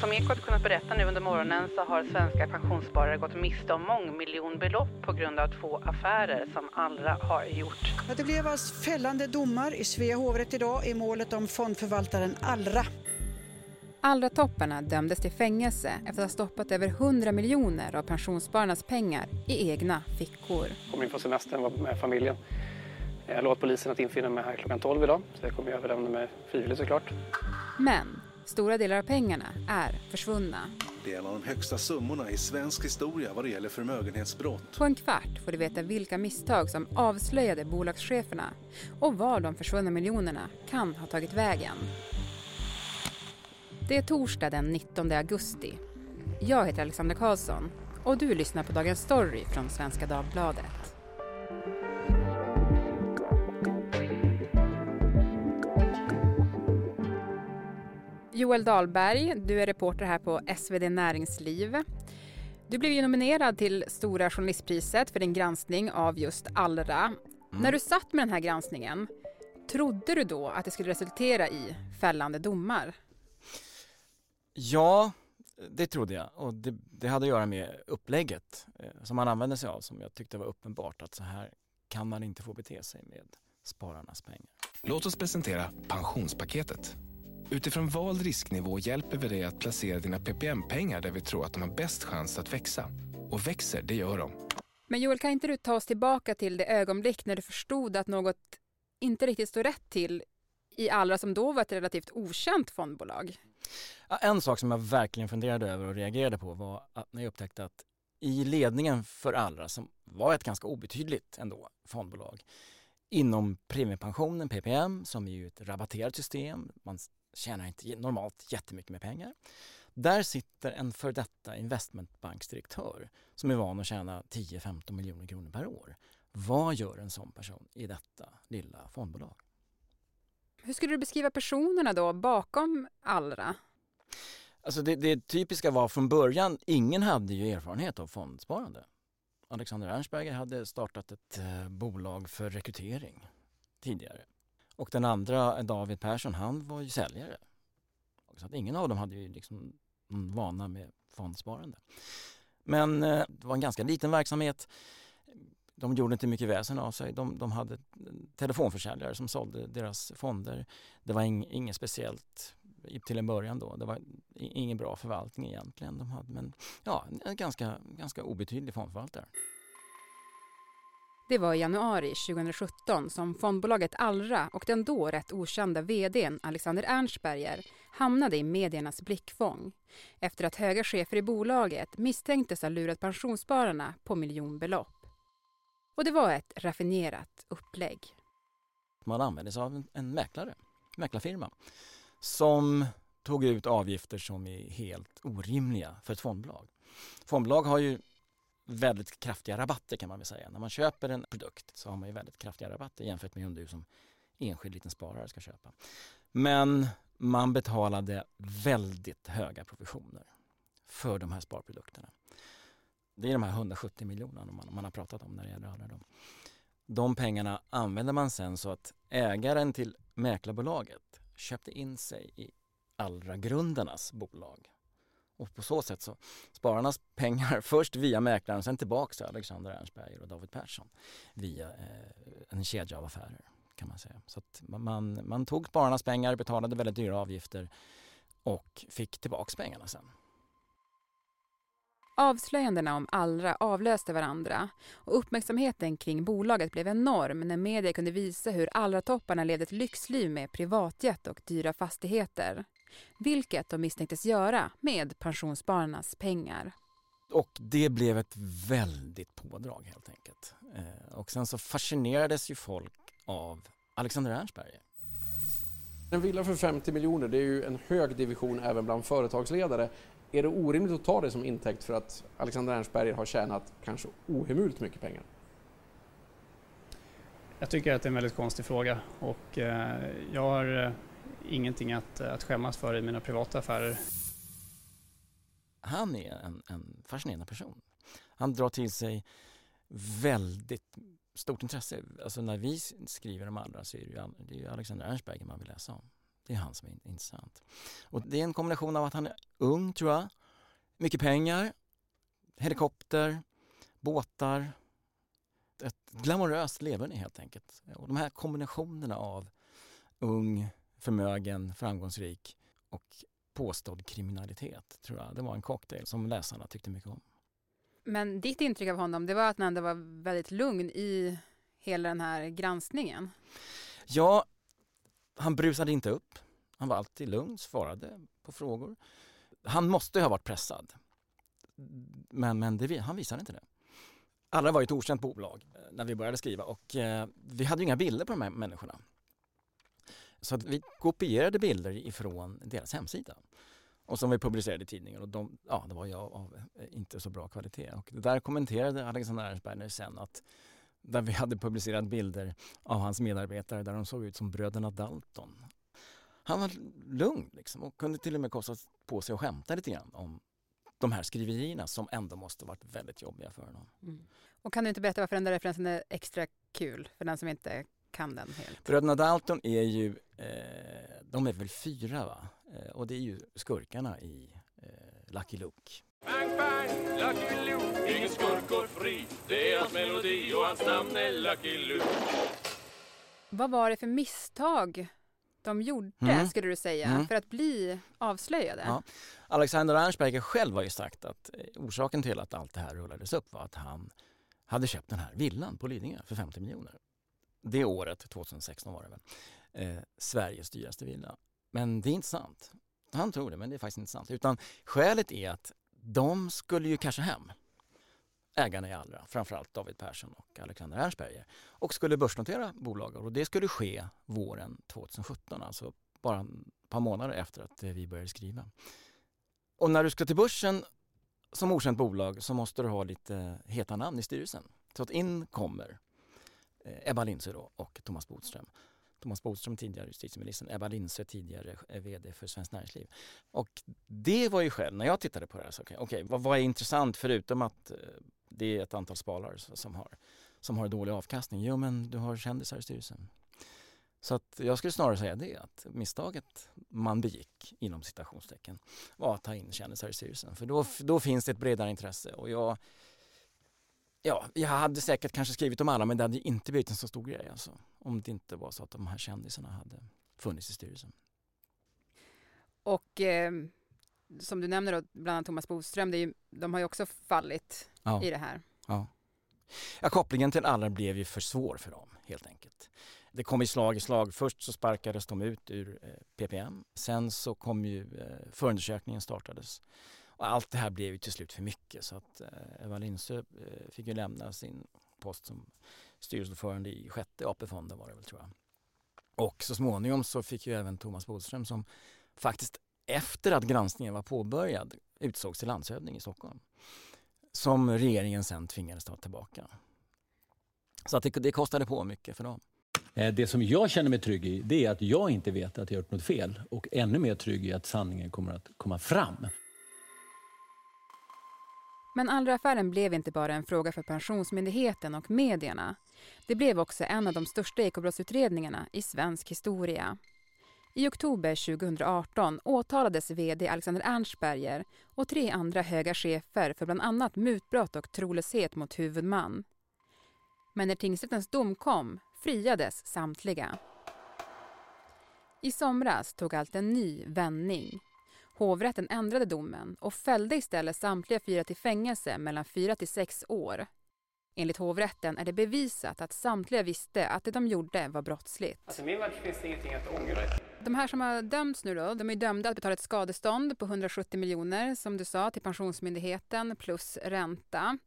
Som Ekot kunnat berätta nu under morgonen så har svenska pensionssparare gått miste om mångmiljonbelopp på grund av två affärer som Allra har gjort. Det blev alltså fällande domar i Svea hovrätt idag i målet om fondförvaltaren Allra. Allra-topparna dömdes till fängelse efter att ha stoppat över 100 miljoner av pensionsspararnas pengar i egna fickor. Jag kom in från semestern, var med familjen. Jag lovat polisen att infinna mig här klockan 12 idag, så jag kommer överlämna mig frivilligt såklart. Men stora delar av pengarna är försvunna. Det är en av de högsta summorna i svensk historia vad det gäller förmögenhetsbrott. På en kvart får du veta vilka misstag som avslöjade bolagscheferna och var de försvunna miljonerna kan ha tagit vägen. Det är torsdag den 19 augusti. Jag heter Alexandra Karlsson och du lyssnar på Dagens Story från Svenska Dagbladet. Joel Dahlberg, du är reporter här på SvD Näringsliv. Du blev ju nominerad till Stora Journalistpriset för din granskning av just Allra. Mm. När du satt med den här granskningen, trodde du då att det skulle resultera i fällande domar? Ja, det trodde jag och det, det, hade att göra med upplägget eh, som man använde sig av som jag tyckte var uppenbart att så här kan man inte få bete sig med spararnas pengar. Låt oss presentera pensionspaketet. Utifrån vald risknivå hjälper vi dig att placera dina PPM-pengar där vi tror att de har bäst chans att växa. Och växer, det gör de. Men Joel, kan inte du ta oss tillbaka till det ögonblick när du förstod att något inte riktigt stod rätt till i Allra som då var ett relativt okänt fondbolag? En sak som jag verkligen funderade över och reagerade på var att när jag upptäckte att i ledningen för Allra, som var ett ganska obetydligt ändå fondbolag, inom premiepensionen, PPM, som är ju ett rabatterat system, man tjänar inte normalt jättemycket med pengar. Där sitter en för detta investmentbanksdirektör som är van att tjäna 10-15 miljoner kronor per år. Vad gör en sån person i detta lilla fondbolag? Hur skulle du beskriva personerna då bakom Allra? Alltså det, det typiska var från början, ingen hade ju erfarenhet av fondsparande. Alexander Ernstberger hade startat ett eh, bolag för rekrytering tidigare. Och den andra, David Persson, han var ju säljare. Så att ingen av dem hade ju liksom någon vana med fondsparande. Men eh, det var en ganska liten verksamhet. De gjorde inte mycket väsen av sig. De, de hade telefonförsäljare som sålde deras fonder. Det var ing, inget speciellt till en början då. Det var ingen bra förvaltning egentligen de hade. Men ja, en ganska, ganska obetydlig fondförvaltare. Det var i januari 2017 som fondbolaget Allra och den då rätt okända vdn Alexander Ernstberger hamnade i mediernas blickfång efter att höga chefer i bolaget misstänktes ha lurat pensionsspararna på miljonbelopp. Och det var ett raffinerat upplägg. Man använde sig av en mäklare, mäklarfirma, som tog ut avgifter som är helt orimliga för ett fondbolag. Fondbolag har ju väldigt kraftiga rabatter kan man väl säga. När man köper en produkt så har man ju väldigt kraftiga rabatter jämfört med om du som enskild liten sparare ska köpa. Men man betalade väldigt höga provisioner för de här sparprodukterna. Det är de här 170 miljonerna man, man har pratat om när det gäller alla dem. De pengarna använder man sen så att ägaren till mäklarbolaget köpte in sig i Allra-grundarnas bolag och på så sätt så spararnas pengar först via mäklaren, sen tillbaks till Alexander Ernstberger och David Persson via eh, en kedja av affärer kan man säga. Så att man, man tog spararnas pengar, betalade väldigt dyra avgifter och fick tillbaks pengarna sen. Avslöjandena om Allra avlöste varandra och uppmärksamheten kring bolaget blev enorm när media kunde visa hur Allra-topparna levde ett lyxliv med privatjet och dyra fastigheter. Vilket de misstänktes göra med pensionsspararnas pengar. Och det blev ett väldigt pådrag helt enkelt. Eh, och sen så fascinerades ju folk av Alexander Ernstberger. En villa för 50 miljoner, det är ju en hög division även bland företagsledare. Är det orimligt att ta det som intäkt för att Alexander Ernstberger har tjänat kanske ohemult mycket pengar? Jag tycker att det är en väldigt konstig fråga och eh, jag har eh, ingenting att, att skämmas för i mina privata affärer. Han är en, en fascinerande person. Han drar till sig väldigt stort intresse. Alltså när vi skriver om andra så är det ju, det är Alexander Ernstberger man vill läsa om. Det är han som är intressant. Och det är en kombination av att han är ung tror jag. Mycket pengar, helikopter, båtar. Ett glamoröst leverne helt enkelt. Och de här kombinationerna av ung, förmögen, framgångsrik och påstådd kriminalitet tror jag. Det var en cocktail som läsarna tyckte mycket om. Men ditt intryck av honom, det var att han ändå var väldigt lugn i hela den här granskningen? Ja, han brusade inte upp. Han var alltid lugn, svarade på frågor. Han måste ha varit pressad. Men, men det, han visade inte det. Alla var ett okänt bolag eh, när vi började skriva och eh, vi hade inga bilder på de här människorna. Så vi kopierade bilder ifrån deras hemsida och som vi publicerade i tidningen och de, ja, det var ju av eh, inte så bra kvalitet. Och det där kommenterade Alexander Ernstberger sen att där vi hade publicerat bilder av hans medarbetare där de såg ut som bröderna Dalton. Han var lugn liksom och kunde till och med kosta på sig att skämta lite grann om de här skriverierna som ändå måste varit väldigt jobbiga för honom. Mm. Och kan du inte berätta varför den där referensen är extra kul för den som inte kan den helt? Bröderna Dalton är ju, eh, de är väl fyra va? Eh, och det är ju skurkarna i eh, Lucky Luke. Bang, bang, Lucky Luke, ingen skurk går fri. Det är hans melodi och hans namn är Lucky Luke. Vad var det för misstag de gjorde, mm. skulle du säga, mm. för att bli avslöjade? Ja. Alexander Ernstberger själv har ju sagt att eh, orsaken till att allt det här rullades upp var att han hade köpt den här villan på Lidingö för 50 miljoner. Det året, 2016 var det väl, eh, Sveriges dyraste villa. Men det är inte sant. Han tror det, men det är faktiskt inte sant. Utan skälet är att de skulle ju casha hem ägarna i Allra, framförallt David Persson och Alexander Ernstberger och skulle börsnotera bolaget och det skulle ske våren 2017, alltså bara ett par månader efter att eh, vi började skriva. Och när du ska till börsen som okänt bolag så måste du ha lite eh, heta namn i styrelsen. Så att in kommer eh, Ebba Lindsö och Thomas Bodström. Thomas Bodström tidigare justitieministern, Ebba Lindsö tidigare eh, VD för Svenskt Näringsliv. Och det var ju skäl, när jag tittade på det här, så okej, okay, okay, vad, vad är intressant förutom att eh, det är ett antal sparare som har, som har dålig avkastning? Jo men du har kändisar i styrelsen. Så att jag skulle snarare säga det att misstaget man begick inom citationstecken var att ta in kändisar i styrelsen. För då, då finns det ett bredare intresse och jag Ja, jag hade säkert kanske skrivit om alla men det hade inte blivit en så stor grej alltså. Om det inte var så att de här kändisarna hade funnits i styrelsen. Och eh, som du nämner då, bland annat Thomas är ju, de har ju också fallit ja. i det här. Ja. ja, kopplingen till alla blev ju för svår för dem helt enkelt. Det kom i slag i slag. Först så sparkades de ut ur eh, PPM. Sen så kom ju eh, förundersökningen startades. Och allt det här blev ju till slut för mycket så att eh, Eva Lindsö eh, fick ju lämna sin post som styrelseordförande i sjätte AP-fonden var det väl tror jag. Och så småningom så fick ju även Thomas Bodström som faktiskt efter att granskningen var påbörjad utsågs till landshövding i Stockholm. Som regeringen sen tvingades ta tillbaka. Så att det, det kostade på mycket för dem. Eh, det som jag känner mig trygg i det är att jag inte vet att jag gjort något fel och ännu mer trygg i att sanningen kommer att komma fram. Men Allra-affären blev inte bara en fråga för Pensionsmyndigheten och medierna. Det blev också en av de största ekobrottsutredningarna i svensk historia. I oktober 2018 åtalades VD Alexander Ernstberger och tre andra höga chefer för bland annat mutbrott och trolöshet mot huvudman. Men när tingsrättens dom kom friades samtliga. I somras tog allt en ny vändning. Hovrätten ändrade domen och fällde istället samtliga fyra till fängelse mellan fyra till sex år. Enligt hovrätten är det bevisat att samtliga visste att det de gjorde var brottsligt. Alltså, min värld finns det ingenting att ångra. De här som har dömts nu då, de är dömda att betala ett skadestånd på 170 miljoner som du sa till Pensionsmyndigheten plus ränta. Mm.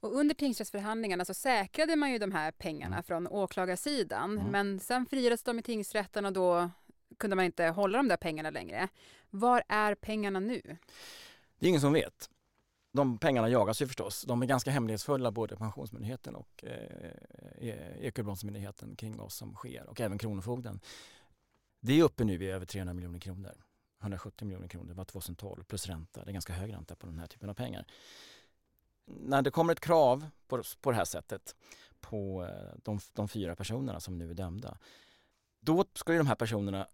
Och under tingsrättsförhandlingarna så säkrade man ju de här pengarna mm. från åklagarsidan. Mm. Men sen friades de i tingsrätten och då kunde man inte hålla de där pengarna längre. Var är pengarna nu? Det är ingen som vet. De pengarna jagas ju förstås. De är ganska hemlighetsfulla, både Pensionsmyndigheten och eh, eh, Ekobrottsmyndigheten kring vad som sker och även Kronofogden. Det är uppe nu i över 300 miljoner kronor. 170 miljoner kronor var 2012 plus ränta. Det är ganska hög ränta på den här typen av pengar. När det kommer ett krav på, på det här sättet på eh, de, de fyra personerna som nu är dömda, då ska ju de här personerna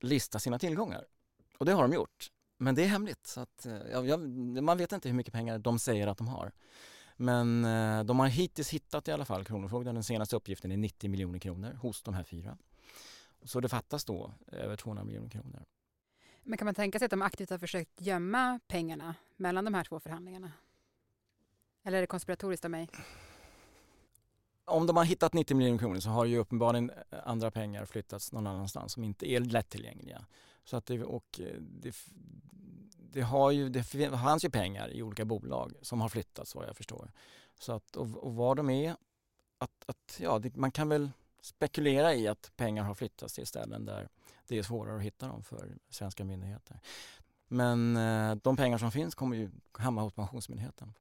lista sina tillgångar. Och det har de gjort. Men det är hemligt så att, eh, jag, jag, man vet inte hur mycket pengar de säger att de har. Men eh, de har hittills hittat i alla fall, Kronofogden, den senaste uppgiften är 90 miljoner kronor hos de här fyra. Så det fattas då över 200 miljoner kronor. Men kan man tänka sig att de aktivt har försökt gömma pengarna mellan de här två förhandlingarna? Eller är det konspiratoriskt av mig? Om de har hittat 90 miljoner kronor så har ju uppenbarligen andra pengar flyttats någon annanstans som inte är lättillgängliga. Så att det, och eh, det, det, har ju, det fanns ju pengar i olika bolag som har flyttats vad jag förstår. Så att, och, och var de är, att, att ja, det, man kan väl spekulera i att pengar har flyttats till ställen där det är svårare att hitta dem för svenska myndigheter. Men eh, de pengar som finns kommer ju hamna hos Pensionsmyndigheten.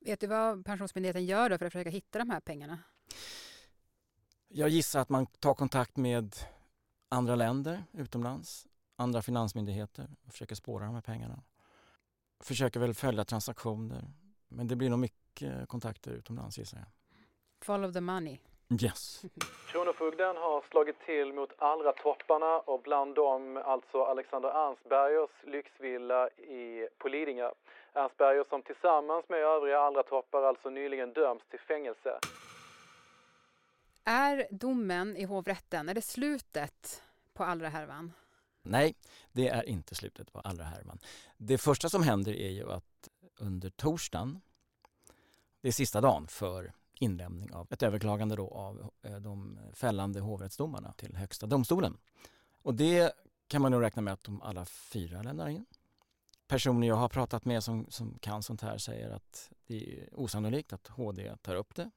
Vet du vad Pensionsmyndigheten gör då för att försöka hitta de här pengarna? Jag gissar att man tar kontakt med andra länder utomlands, andra finansmyndigheter och försöker spåra de här pengarna. Försöker väl följa transaktioner, men det blir nog mycket kontakter utomlands gissar jag. Follow the money. Yes. Kronofogden har slagit till mot allra topparna och bland dem alltså Alexander Ernstbergers lyxvilla i, på Lidingö. Ernstberger som tillsammans med övriga allra toppar alltså nyligen dömts till fängelse. Är domen i hovrätten, är det slutet på Allra-härvan? Nej, det är inte slutet på Allra-härvan. Det första som händer är ju att under torsdagen, det är sista dagen för inlämning av ett överklagande då av eh, de fällande hovrättsdomarna till Högsta domstolen. Och det kan man nog räkna med att de alla fyra lämnar in. Personer jag har pratat med som, som kan sånt här säger att det är osannolikt att HD tar upp det.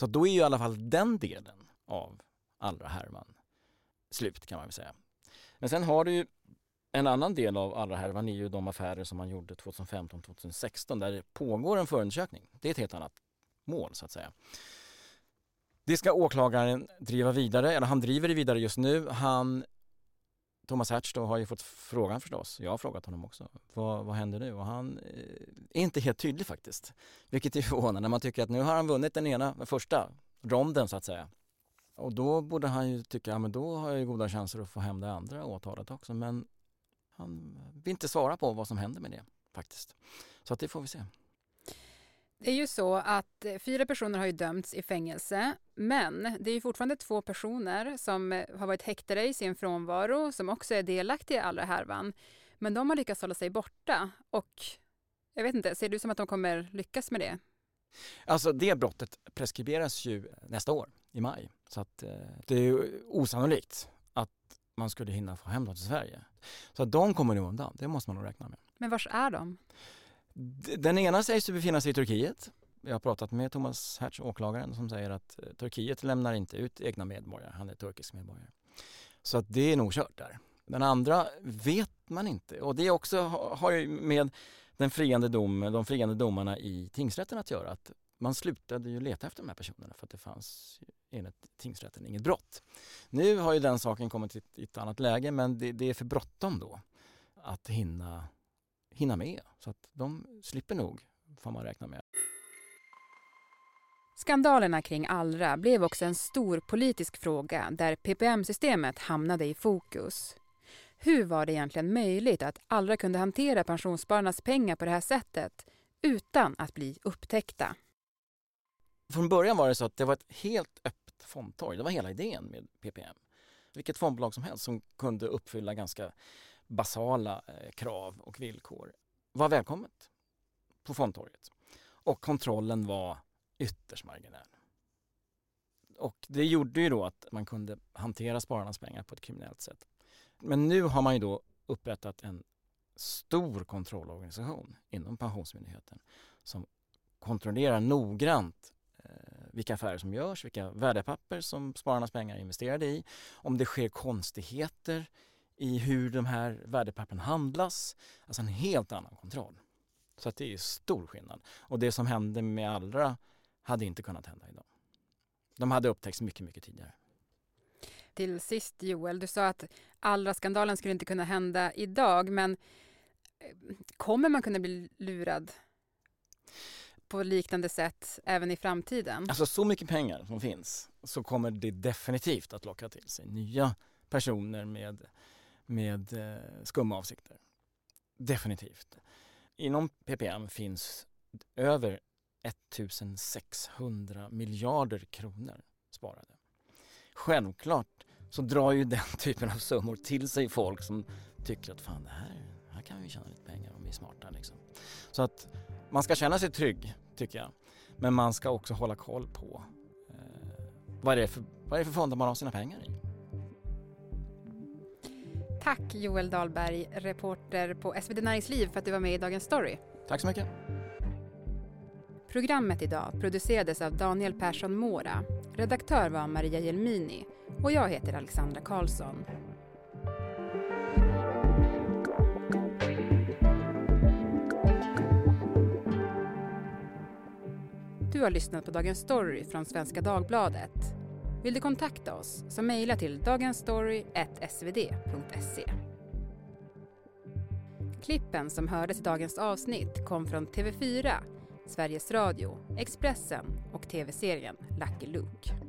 Så då är ju i alla fall den delen av Allra härvan slut kan man väl säga. Men sen har du ju en annan del av Allra härvan är ju de affärer som man gjorde 2015-2016 där det pågår en förundersökning. Det är ett helt annat mål så att säga. Det ska åklagaren driva vidare, eller han driver det vidare just nu. Han, Thomas Hertz då, har ju fått frågan förstås. Jag har frågat honom också. Vad, vad händer nu? Och han eh, är inte helt tydlig faktiskt. Vilket är förvånande när man tycker att nu har han vunnit den ena, den första ronden så att säga. Och då borde han ju tycka, ja men då har jag ju goda chanser att få hem det andra åtalet också. Men han vill inte svara på vad som händer med det faktiskt. Så att det får vi se. Det är ju så att eh, fyra personer har ju dömts i fängelse, men det är ju fortfarande två personer som eh, har varit häktade i sin frånvaro, som också är delaktiga i alla härvan. Men de har lyckats hålla sig borta och jag vet inte, ser du som att de kommer lyckas med det? Alltså det brottet preskriberas ju nästa år, i maj. Så att eh, det är ju osannolikt att man skulle hinna få hem dem till Sverige. Så att de kommer nog undan, det måste man nog räkna med. Men var är de? Den ena sägs befinna sig i Turkiet. Jag har pratat med Thomas Hertz, åklagaren, som säger att eh, Turkiet lämnar inte ut egna medborgare. Han är turkisk medborgare. Så att det är nog kört där. Den andra vet man inte och det också har ju med den friande dom, de friande domarna i tingsrätten att göra. Att man slutade ju leta efter de här personerna för att det fanns enligt tingsrätten inget brott. Nu har ju den saken kommit i ett annat läge men det, det är för bråttom då att hinna hinna med. Så att de slipper nog, får man räkna med. Skandalerna kring Allra blev också en stor politisk fråga där PPM-systemet hamnade i fokus. Hur var det egentligen möjligt att Allra kunde hantera pensionsspararnas pengar på det här sättet utan att bli upptäckta? Från början var det så att det var ett helt öppet fondtorg. Det var hela idén med PPM. Vilket fondbolag som helst som kunde uppfylla ganska basala eh, krav och villkor var välkommet på fondtorget. Och kontrollen var ytterst marginell. Och det gjorde ju då att man kunde hantera spararnas pengar på ett kriminellt sätt. Men nu har man ju då upprättat en stor kontrollorganisation inom Pensionsmyndigheten som kontrollerar noggrant eh, vilka affärer som görs, vilka värdepapper som spararnas pengar är investerade i, om det sker konstigheter i hur de här värdepappren handlas. Alltså en helt annan kontroll. Så att det är stor skillnad. Och det som hände med Allra hade inte kunnat hända idag. De hade upptäckts mycket, mycket tidigare. Till sist Joel, du sa att Allra-skandalen skulle inte kunna hända idag, men eh, kommer man kunna bli lurad på liknande sätt även i framtiden? Alltså så mycket pengar som finns så kommer det definitivt att locka till sig nya personer med med eh, skumma avsikter. Definitivt. Inom PPM finns över 1600 miljarder kronor sparade. Självklart så drar ju den typen av summor till sig folk som tycker att fan det här, här kan vi tjäna lite pengar om vi är smarta liksom. Så att man ska känna sig trygg tycker jag. Men man ska också hålla koll på eh, vad, är det för, vad är det för fonder man har sina pengar i. Tack Joel Dahlberg, reporter på SvD Näringsliv för att du var med i Dagens Story. Tack så mycket. Programmet idag producerades av Daniel Persson Mora. Redaktör var Maria Jelmini och jag heter Alexandra Karlsson. Du har lyssnat på Dagens Story från Svenska Dagbladet. Vill du kontakta oss så mejla till dagensstory.svd.se. Klippen som hördes i dagens avsnitt kom från TV4, Sveriges Radio, Expressen och tv-serien Lucky Luke.